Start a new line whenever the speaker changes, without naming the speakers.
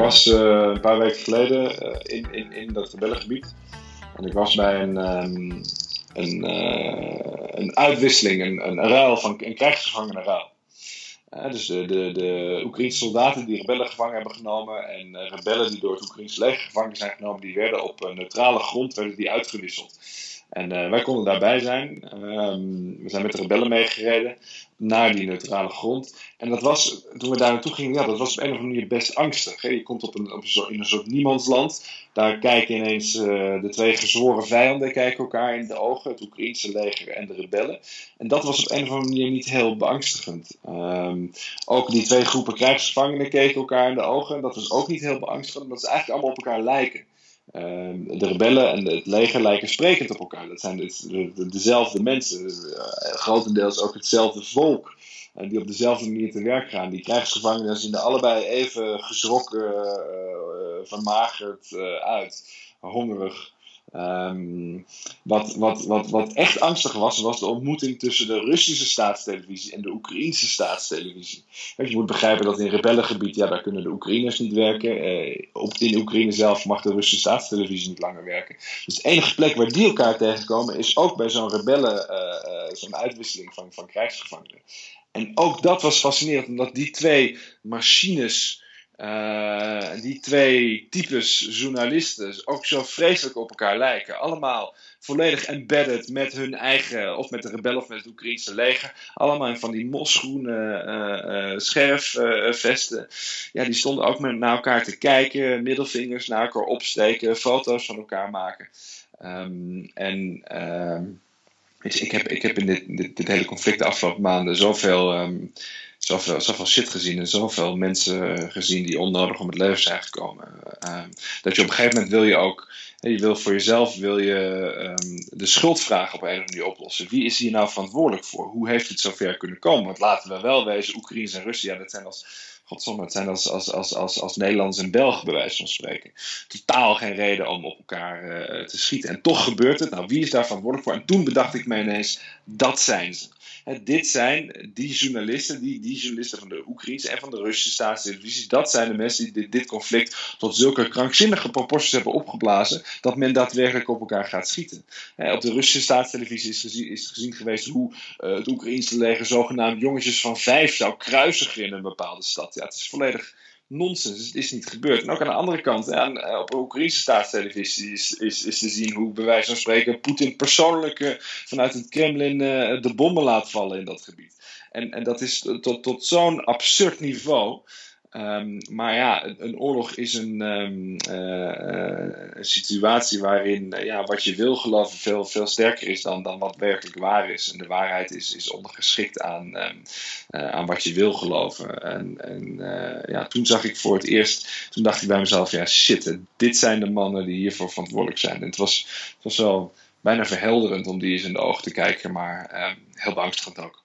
was een paar weken geleden in, in, in dat rebellengebied. En ik was bij een, um, een, een uitwisseling, een, een ruil van een krijgsgevangene ruil. dus de, de, de Oekraïnse soldaten die rebellen gevangen hebben genomen en rebellen die door het Oekraïnse leger gevangen zijn genomen, die werden op neutrale grond werden die uitgewisseld. En uh, wij konden daarbij zijn. Um, we zijn met de rebellen meegereden naar die neutrale grond. En dat was, toen we daar naartoe gingen, ja, dat was op een of andere manier best angstig. Hè? Je komt op een, op in een soort niemandsland. Daar kijken ineens uh, de twee gezworen vijanden kijken elkaar in de ogen. Het Oekraïnse leger en de rebellen. En dat was op een of andere manier niet heel beangstigend. Um, ook die twee groepen krijgsgevangenen keken elkaar in de ogen. Dat was ook niet heel beangstigend, omdat ze eigenlijk allemaal op elkaar lijken. Ehm, de rebellen en het leger lijken sprekend op elkaar. Dat zijn dus dezelfde mensen, uh, grotendeels ook hetzelfde volk. Uh, die op dezelfde manier te werk gaan. Die krijgsgevangenen zien er allebei even geschrokken, uh, vermagerd uit, hongerig. Um, wat, wat, wat, wat echt angstig was, was de ontmoeting tussen de Russische staatstelevisie en de Oekraïnse staatstelevisie. Je moet begrijpen dat in rebellengebied, ja, daar kunnen de Oekraïners niet werken. Eh, op, in Oekraïne zelf mag de Russische staatstelevisie niet langer werken. Dus de enige plek waar die elkaar tegenkomen is ook bij zo'n rebellen, uh, uh, zo'n uitwisseling van, van krijgsgevangenen. En ook dat was fascinerend, omdat die twee machines uh, die twee types journalisten ook zo vreselijk op elkaar lijken. Allemaal volledig embedded met hun eigen, of met de rebellen of met het Oekraïnse leger. Allemaal in van die mosgroene uh, uh, scherfvesten. ja, die stonden ook met naar elkaar te kijken, middelvingers naar elkaar opsteken, foto's van elkaar maken. Um, en um, ik, heb, ik heb in dit, dit, hele conflict de afgelopen maanden zoveel. Um, zoveel, zoveel shit gezien en zoveel mensen gezien die onnodig om het leven zijn gekomen. Uh, dat je op een gegeven moment wil je ook, je wil voor jezelf wil je um, de schuldvraag op een of andere manier oplossen. Wie is hier nou verantwoordelijk voor? Hoe heeft het zover kunnen komen? Want laten we wel wezen, Oekraïne en Rusland, dat zijn als Godsomme, het zijn als, als, als, als, Nederlanders en Belgen bij wijze van spreken. Totaal geen reden om op elkaar uh, te schieten. En toch gebeurt het. Nou, wie is daar verantwoordelijk voor? En toen bedacht ik me ineens, dat zijn ze dit zijn die journalisten, die journalisten van de Oekraïnse en van de Russische staatstelevisie, dat zijn de mensen die dit, dit conflict tot zulke krankzinnige proporties hebben opgeblazen, dat men daadwerkelijk op elkaar gaat schieten. op de Russische staatstelevisie is gezien, is gezien geweest hoe uh, het Oekraïnse leger zogenaamd jongetjes van vijf zou kruisigen in een bepaalde stad. Ja, het is volledig nonsens. Het is niet gebeurd. En ook aan de andere kant, eh, op de Oekraïnse staatstelevisie is, is, is te zien hoe, bij wijze van spreken, Poetin persoonlijk vanuit het Kremlin uh, de bommen laat vallen in dat gebied. En, en dat is tot, tot zo'n absurd niveau. Um, maar ja, een, oorlog is een, um, uh, een situatie waarin uh, ja, wat je wil geloven veel, veel sterker is dan, dan wat werkelijk waar is. En de waarheid is, is ondergeschikt aan, uh, aan wat je wil geloven. En, en ja, toen zag ik voor het eerst, toen dacht ik bij mezelf, ja shit, dit zijn de mannen die hiervoor verantwoordelijk zijn. En het was, het was wel bijna verhelderend om die eens in de ogen te kijken, maar heel beangstigend ook.